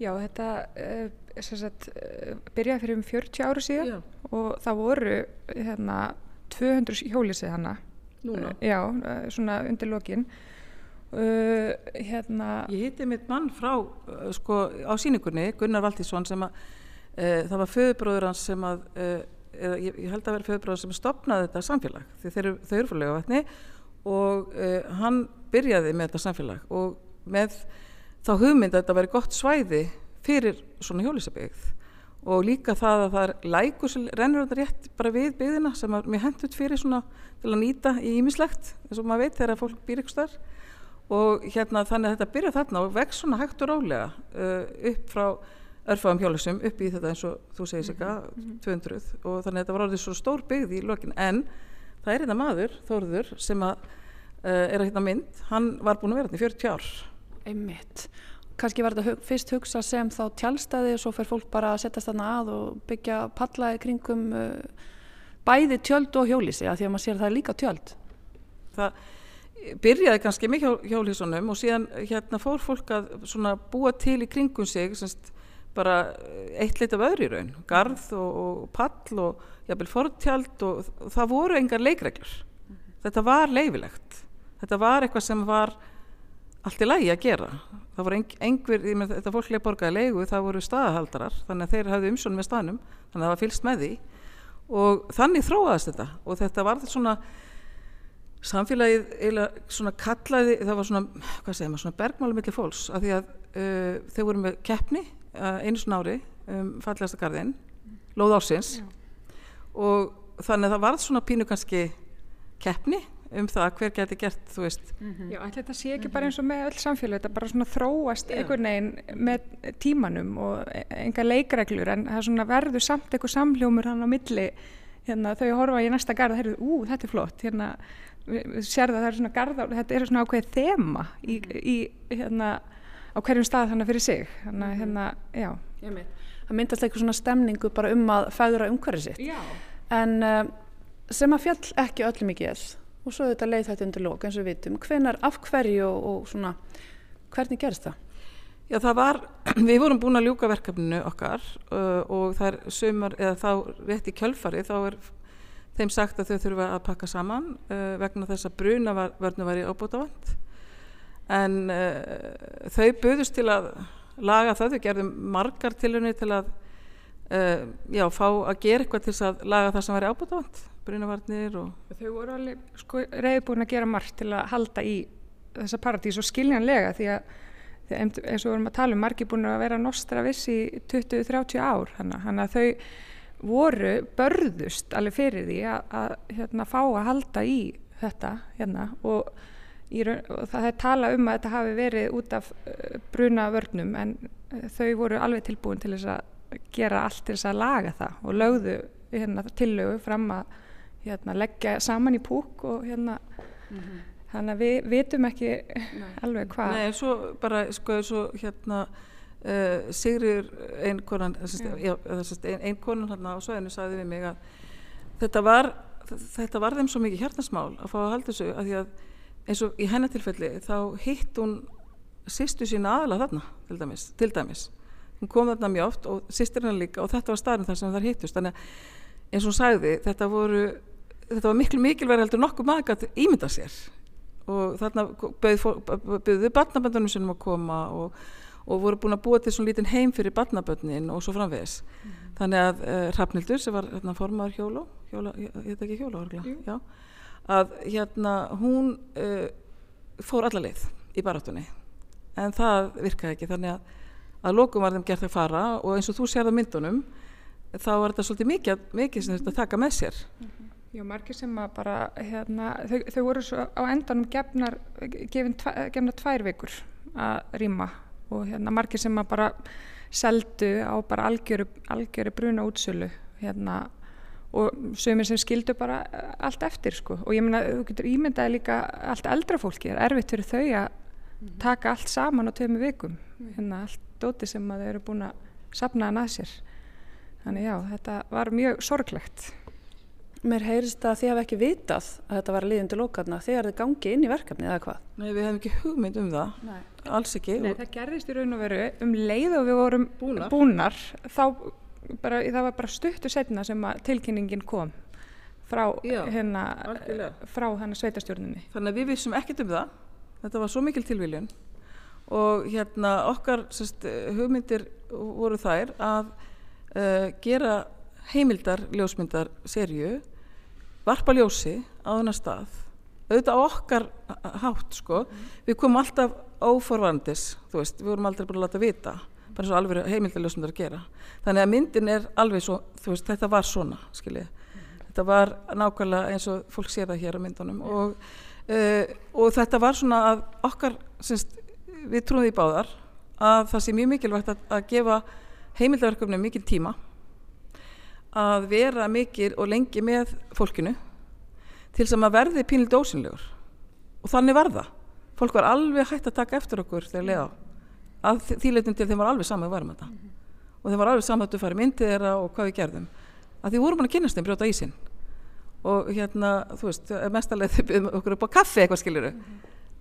Speaker 5: Já, þetta uh, sagt, uh, byrjaði fyrir um 40 áru síðan Já. og það voru hérna, 200 hjólisið hana.
Speaker 6: Núna?
Speaker 5: Uh, já, svona undir lokin.
Speaker 6: Hérna... Ég hitti mitt mann frá, sko, á síningunni, Gunnar Valtísson, sem að það var föðubróður hans sem að, eða, ég, ég held að vera föðubróður sem stopnaði þetta samfélag, þeir, þau eru frá lögavatni og hann byrjaði með þetta samfélag og með þá hugmynd að þetta væri gott svæði fyrir svona hjólisabegð og líka það að það er lækur sem rennur þetta rétt bara við byggðina sem er mjög hendut fyrir svona til að nýta í ímislegt eins og maður veit þegar fólk býr ykkur starf og hérna þannig að þetta byrja þarna og vex svona hægt og rálega uh, upp frá örfagum hjólusum upp í þetta eins og þú segir sig mm -hmm. 200 og þannig að þetta var orðið svo stór byggð í lokin. En það er hérna maður, Þórður, sem að er að hérna mynd, hann var búin að vera hérna í 40 ár.
Speaker 1: Einmitt. Kannski var þetta fyrst hugsa sem þá tjálstæði og svo fer fólk bara að setjast þarna að og byggja pallaði kringum uh, bæði tjöld og hjólísi að því að maður sér að það er líka tjöld.
Speaker 6: Það byrjaði kannski mikið hjólísunum og síðan hérna fór fólk að búa til í kringum sig semst, bara eitt lit af öðru í raun. Garð og, og pall og jafnvel fortjald og, og það voru engar leikreglur. -hmm. þetta var leifilegt þetta var eitthvað sem var allt í lægi að gera. Það voru einhver, með, þetta fólklega borgaði leigu það voru staðahaldarar þannig að þeir hafði umsjón með staðnum þannig að það var fylst með því. Og þannig þróaðist þetta. Og þetta var þetta svona samfélagið eiginlega svona kallaði það var svona, hvað segir maður, svona bergmáli millir fólks. Af því að uh, þau voru með keppni einu svona ári um fallegasta garðin, lóð ársins. Já. og þannig að það var svona pínu kannski keppni um það hver geti gert, þú veist.
Speaker 5: Mm -hmm. Já, ætla þetta sé ekki bara eins og með öll samfélag þetta bara svona þróast einhvern veginn með tímanum og enga leikreglur en það svona verður samt eitthvað samljómur hann á milli. Hérna þau horfa í næsta garð, þeir eru, ú, þetta er flott. Hérna, sér það það er svona garð þetta er svona ákveðið þema í, mhm. í hérna á hverjum stað þannig fyrir sig. Þannig að mhm. hérna, já.
Speaker 1: Það myndast eitthvað svona stemningu bara um að fæðra umhverfið sitt. Já. en uh, sem að fjall ekki öllum ekki eða og svo þetta leið þetta undir lók eins og við vitum. Hvenar, af hverju og, og svona hvernig gerst það?
Speaker 6: Já það var, við vorum búin að ljúka verkefninu okkar uh, og það er sömur, eða þá rétt í kjölfari þá er þeim sagt að þau þurfa að pakka saman uh, vegna þess að bruna var, vörnu var í ábútavand en uh, þau buðust til að laga það, þau gerðum margar tilunni til að uh, já, fá að gera eitthvað til að laga það sem var í ábútavand brunavarnir og...
Speaker 5: Þau voru alveg sko, reyðbúin að gera margt til að halda í þessa paradís og skiljanlega því að eins og við vorum að tala um margi búin að vera nostra viss í 20-30 ár þannig að þau voru börðust alveg fyrir því að, að hérna, fá að halda í þetta hérna, og, í, og það er tala um að þetta hafi verið út af uh, bruna vörnum en uh, þau voru alveg tilbúin til þess að gera allt til þess að laga það og lögðu hérna, tillögu fram að hérna, leggja saman í púk og hérna mm -hmm. þannig að við vitum ekki Nei. alveg hvað
Speaker 6: Nei, svo bara, sko, svo hérna uh, Sigrir einn konan einn ein konan hérna á sveðinu sagði við mig að þetta var þetta var þeim svo mikið hjartasmál að fá að halda þessu að því að eins og í hennatilfelli þá hitt hún sýstu sína aðla þarna til dæmis, til dæmis hún kom þarna mjög oft og sýstir hennar líka og þetta var staðin þar sem þar hittust þannig að eins og hún sagði þetta voru þetta var miklu mikilvæg heldur nokkuð maður að ímynda sér. Og þarna bauðuðu barnaböndunum sem að koma og, og voru búin að búa til svona lítinn heim fyrir barnaböndin og svo framvegs mm. þannig að uh, Hrafnildur sem var hérna, formadur hjóla, hjóla ég heit ekki hjóla orðlega, að hérna hún uh, fór alla leið í barátunni en það virkaði ekki þannig að að lókum var þeim gert að fara og eins og þú sér það myndunum þá var þetta svolítið mikið, mikið sem þetta taka með sér. Mm -hmm.
Speaker 5: Já, margir sem að bara, hérna, þau, þau voru svo á endanum gefnar, gefin tva, gefnar tvær vikur að rýma og hérna margir sem að bara seldu á bara algjöru, algjöru bruna útsölu, hérna, og sögumir sem skildu bara allt eftir, sko, og ég meina, þú getur ímyndaði líka allt eldra fólki, er erfitt fyrir þau að mhm. taka allt saman á töfum vikum, mhm. hérna, allt dóti sem að þau eru búin að sapna hann að sér, þannig já, þetta var mjög sorglegt.
Speaker 1: Mér heyrist að þið hafi ekki vitað að þetta var liðundu lókarna þegar þið gangi inn í verkefni eða hvað?
Speaker 6: Nei, við hefum ekki hugmynd um það, Nei. alls ekki.
Speaker 5: Nei, það gerðist í raun og veru um leið og við vorum búnar, búnar þá bara, það var bara stuttu setna sem tilkynningin kom frá Já, hérna frá hérna sveitastjórnunni.
Speaker 6: Þannig að við vissum ekkit um það, þetta var svo mikil tilvíljun og hérna okkar sest, hugmyndir voru þær að uh, gera heimildar ljósmyndar serju varpa ljósi á þennar stað. Auðvitað á okkar hátt sko. Mm. við komum alltaf óforvarandis þú veist, við vorum aldrei búin að láta vita bara eins og alveg heimildaljósmyndar að gera. Þannig að myndin er alveg svo þú veist, þetta var svona, skiljið þetta var nákvæmlega eins og fólk sér það hér á myndunum. Og, uh, og þetta var svona að okkar semst, við trúum því báðar að það sé mjög mikilvægt að, að gefa heimildaverkefni mikil tíma að vera mikil og lengi með fólkinu til sem að verði pínlítið ósynlegur og þannig var það. Fólk var alveg hægt að taka eftir okkur þegar leiða að þýleitum til þeim var alveg saman að varum þetta. Og þeim var alveg saman að þú farið myndið þeirra og hvað við gerðum. Að því vorum hann að kynast þeim brjóta ísinn. Og hérna, þú veist, mestalega þau byrjum okkur upp á kaffi eitthvað skiluru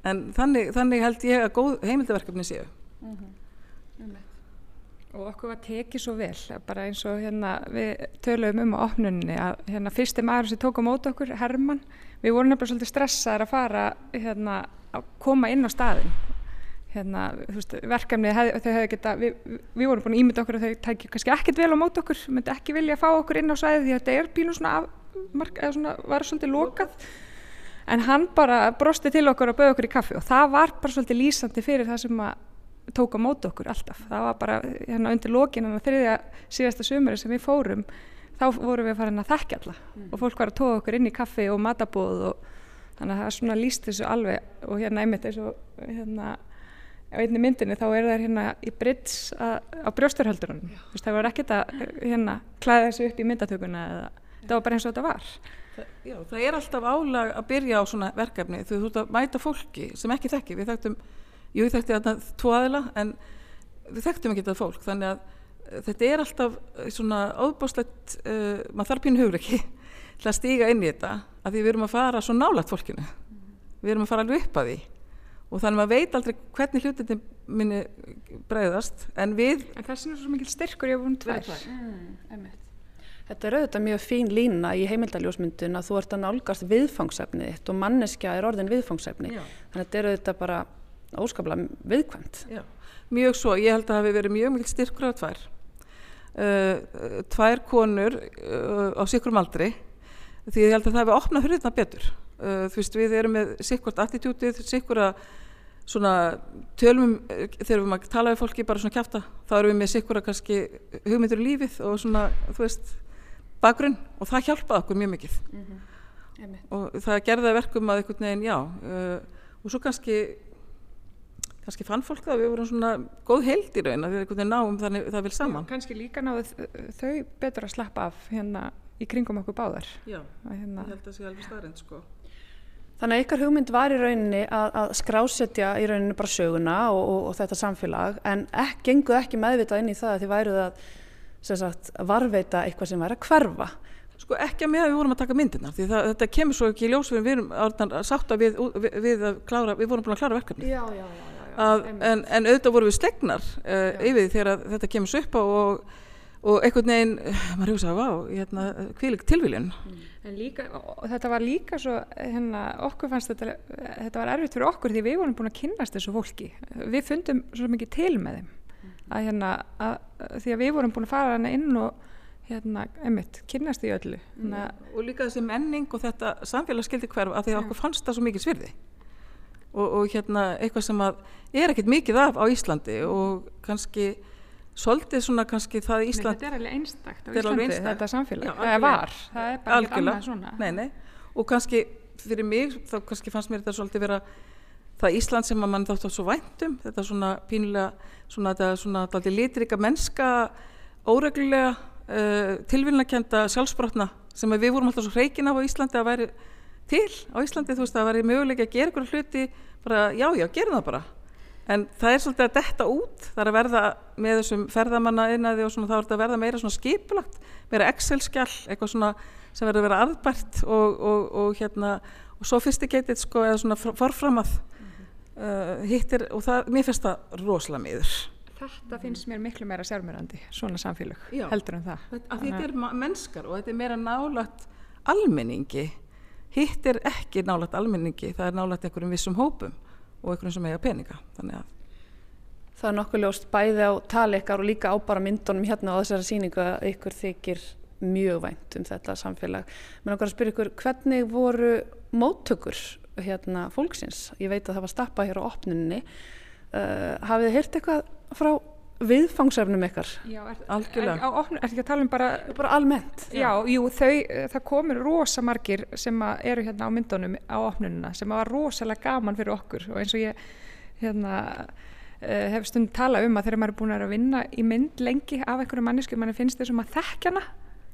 Speaker 6: en þannig, þannig held ég að góð heimildaverkefni séu
Speaker 5: og okkur var tekið svo vel bara eins og hérna við töluðum um á opnunni að hérna fyrsti maður sem tók á mót okkur, Herman við vorum nefnilega svolítið stressaðar að fara hérna að koma inn á staðin hérna, þú veist, verkefni hef, þau hefði geta, við, við vorum búin að ímynda okkur að þau tækja kannski ekkert vel á mót okkur myndi ekki vilja að fá okkur inn á svæði því að þetta er bílum svona, af, mark, svona var svolítið lokað. En hann bara brosti til okkur og bauð okkur í kaffi og það var bara svolítið lýsandi fyrir það sem að tók á mót okkur alltaf. Það var bara hérna undir það þriðja síðasta sömuri sem við fórum þá vorum við farin að þekkja alla. Mm. og fólk var að tóka okkur inn í kaffi og matabóð og þannig að það svona líst þessu alveg og hérna einmitt eins og hérna á einni myndinni þá er það hérna í brits á brjósturhöldurunum það var ekkert að hérna klæða þessu upp í myndatökuna eða það var bara eins og þetta var.
Speaker 6: Það, já, það er alltaf álag að byrja á svona verkefni þú þútt að mæta fólki sem ekki þekki við þekktum jú ég þekkti þarna tvo aðila en við þekktum ekki þetta fólk þannig að uh, þetta er alltaf uh, svona óbáslegt, uh, maður þarf pínu hugur ekki til að stíga inn í þetta að því við erum að fara svo nálat fólkinu. Við erum að fara alveg upp að því. Og þannig að maður veit aldrei hvernig hlutin minni breyðast en við
Speaker 5: en það er svo mikil styrkur ég hef búin tvær
Speaker 1: mm, Þetta er auðvitað mjög fín lína í heimildaljósmyndun að þú ert að nálgast viðfangsefnið þitt og manneskja er orðin viðfangsefni. Þannig að þetta er auðvitað bara óskaplega viðkvæmt.
Speaker 6: Já, mjög svo. Ég held að það hefði verið mjög mikil styrkur á tvær. Uh, tvær konur uh, á sikkurum aldri því ég held að það hefði opnað hurðina betur. Uh, þú veist, við erum með sikkurt attitútið, sikkur að svona tölum þegar við maður tala við fólki bara svona kæfta þá erum við með sikkur að kannski hugmyndur í lífið og svona, þú veist bakgrunn og það hjálpaði okkur mjög mikið mm -hmm. og það gerði verkum að einhvern veginn, já og svo kannski kannski fann fólk það að við vorum svona góð held í raun að við einhvern veginn náum þannig það vil saman.
Speaker 5: Já, kannski líka náðu þau betur að slappa af hérna í kringum okkur báðar.
Speaker 6: Já, hérna. ég held að það sé alveg starrend sko.
Speaker 1: Þannig að ykkar hugmynd var í rauninni að, að skrásetja í rauninni bara söguna og, og, og þetta samfélag en ek, genguð ekki meðvitað inn í það að þið væruð að sagt, varveita eitthvað sem væri að hverfa.
Speaker 6: Sko ekki að með að við vorum að taka myndirna því það, þetta kemur svo ekki í ljós við erum sátt að við, við, við, klára, við vorum búin að klára verkefni.
Speaker 1: Já, já, já
Speaker 6: að, en, en auðvitað voru við stegnar uh, yfir því þegar þetta kemur svo upp á og, og einhvern veginn, maður hefur sagðið, vá, hérna, kvílik tilvílinn.
Speaker 5: Mm. En líka, þetta var líka svo, hérna, okkur fannst þetta, þetta var erfitt fyrir okkur því við vorum búin að kynast þessu fólki. Við fundum svo mikið til með þeim, mm. að hérna, að, því að við vorum búin að fara hana inn og hérna, einmitt, kynast í öllu.
Speaker 6: Mm. Og líka þessi menning og þetta samfélagsskildi hverf að því að okkur fannst það svo mikið svirði og, og hérna eitthvað sem að er ekkert mikið af á Íslandi og kannski svolítið svona kannski það Ísland
Speaker 5: Nei, þetta er alveg einstakt á Íslandi, einstakt. þetta samfélag, Já, það var, það er bara ekkert annað svona.
Speaker 6: Nei, nei. og kannski fyrir mig þá kannski fannst mér þetta svolítið vera það Ísland sem að mann þátt á svo væntum þetta svona pínulega svona þetta svona alltaf litrika mennska óreglulega uh, tilvinnakenda sjálfsbrotna sem við vorum alltaf svo hreikin af á Íslandi að væri til á Íslandi þú veist að það væri möguleik að gera ykkur hluti bara já já, gerum það bara en það er svolítið að detta út það er að verða með þessum ferðamanna einnaði og svona, þá er þetta að verða meira svona skipulagt meira Excel-skjall, eitthvað svona sem verður að vera aðbært og, og, og hérna, og sophisticated sko, eða svona forframað mm -hmm. uh, hittir, og það, mér finnst það rosalega miður
Speaker 5: Þetta finnst mér miklu meira sérmyrandi, svona samfélag Já, heldur en það.
Speaker 6: Þetta, þetta er mennskar og þetta er meira nálagt almenningi hitt er ekki nálagt almenningi, það er nálagt einhverjum vissum hópum og einhverjum sem eiga peninga
Speaker 1: Það er nokkuð ljóst bæði á taleikar og líka á bara myndunum hérna á þessari síningu að ykkur þykir mjög vænt um þetta samfélag. Mér langar að spyrja ykkur, hvernig voru móttökur hérna fólksins? Ég veit að það var stappað hér á opninni. Uh, hafið þið hýrt eitthvað frá viðfangsefnum ykkar?
Speaker 5: Já, er,
Speaker 6: Algjörlega.
Speaker 5: Er, er ekki að tala um bara,
Speaker 1: Bara almennt?
Speaker 5: já, jú, þau, það komur rosa margir sem að eru hérna á myndunum á opnununa sem að var rosalega gaman fyrir okkur og eins og ég hérna uh, hef stund talað um að þegar maður er búin að að vinna í mynd lengi af einhverju mannesku, mann finnst þessum að þekkja hana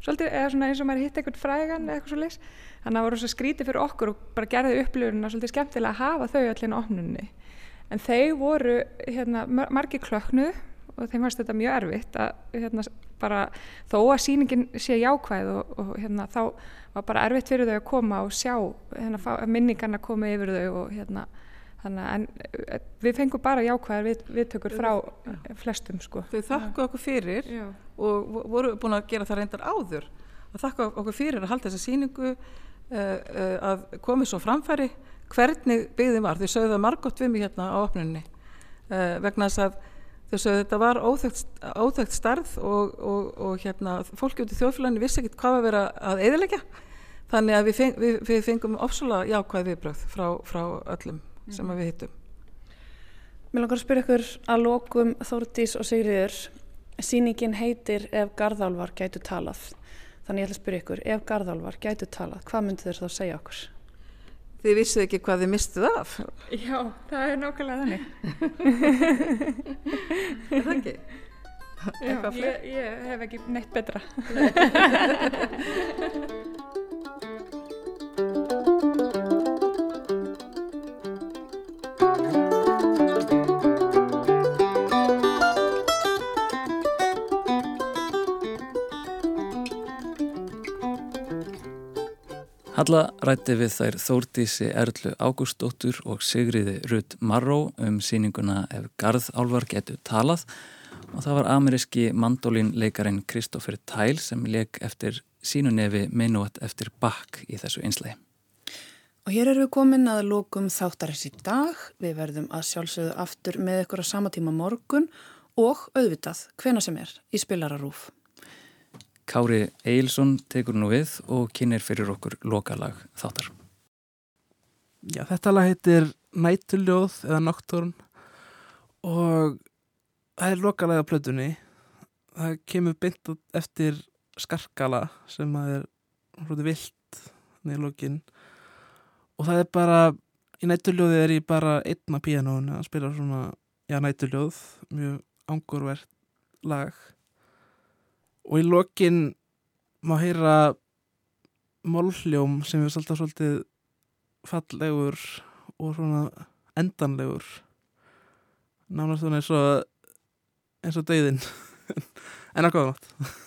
Speaker 5: svolítið, eða svona eins og maður hitt einhvern frægan eða eitthvað svo leys, þannig að það voru svo skrítið fyrir okkur og bara gerði upplifurinn svolítið skemmtilega að hafa þau öllin á opnunni en þau voru hérna, mar- margir klöknu og þeim fannst þetta mjög erfitt að hérna, bara, þó að sýningin sé jákvæð og, og hérna, þá var bara erfitt fyrir þau að koma og sjá hérna, minningarna koma yfir þau og hérna Þannig að eh, við fengum bara jákvæðar við, viðtökur frá eh, flestum sko.
Speaker 6: Þau þakku okkur fyrir
Speaker 5: Já.
Speaker 6: og vo- voru búin að gera það reyndar áður að þakka okkur fyrir að halda þessa sýningu uh, uh, að komið svo framfæri hvernig byggðin var þau sögðu það margótt við mig hérna á opnunni uh, vegna þess að þau sögðu þetta var óþekkt, óþekkt starð og, og, og hérna fólki út í þjóðfélaginu vissi ekkert hvað að vera að eðilegja þannig að við, feng, við, við fengum ofsalega jákvæð viðbröð frá, frá öllum sem að við hittum
Speaker 1: Mér langar að spyrja ykkur að lokum Þórdís og Sigriður. Sýningin heitir Ef Garðálvar gætu talað. Þannig ég ætla að spyrja ykkur, ef Garðálvar gætu talað, hvað myndu þeir þá segja okkur?
Speaker 6: Þið vissuð ekki hvað þið mistuð af
Speaker 5: Já, það er nákvæmlega þannig.
Speaker 6: er það ekki?
Speaker 5: Já, ég, ég hef ekki neitt betra.
Speaker 2: Halla rætti við þær Þórdísi Erlu Ágústóttur og Sigriði Rutt Marró um síninguna Ef Garðálvar getur talað og það var ameríski mandolínleikarin Kristoffer Tæl sem leik eftir sínunefi Minuat eftir Bach í þessu einslægi.
Speaker 1: Og hér erum við komin að lokum þáttarins í dag. Við verðum að sjálfsögðu aftur með ykkur á sama tíma morgun og auðvitað hvena sem er í spilararúf.
Speaker 2: Kári Eilsson tekur nú við og kynir fyrir okkur lokalag þáttar.
Speaker 3: Já, þetta lag heitir Nætuljóð eða Nocturn og það er lokalega á plötunni. Það kemur beint eftir skarkala sem að er hlutið vilt niður lókin og það er bara, í Nætuljóði er ég bara einna píanónu að spila svona, já, Nætuljóð, mjög angurvert lag og í lokin má heyra málhljóm sem er alltaf svolítið fallegur og svona endanlegur. Nánast svona eins og eins og dauðin en að góða nátt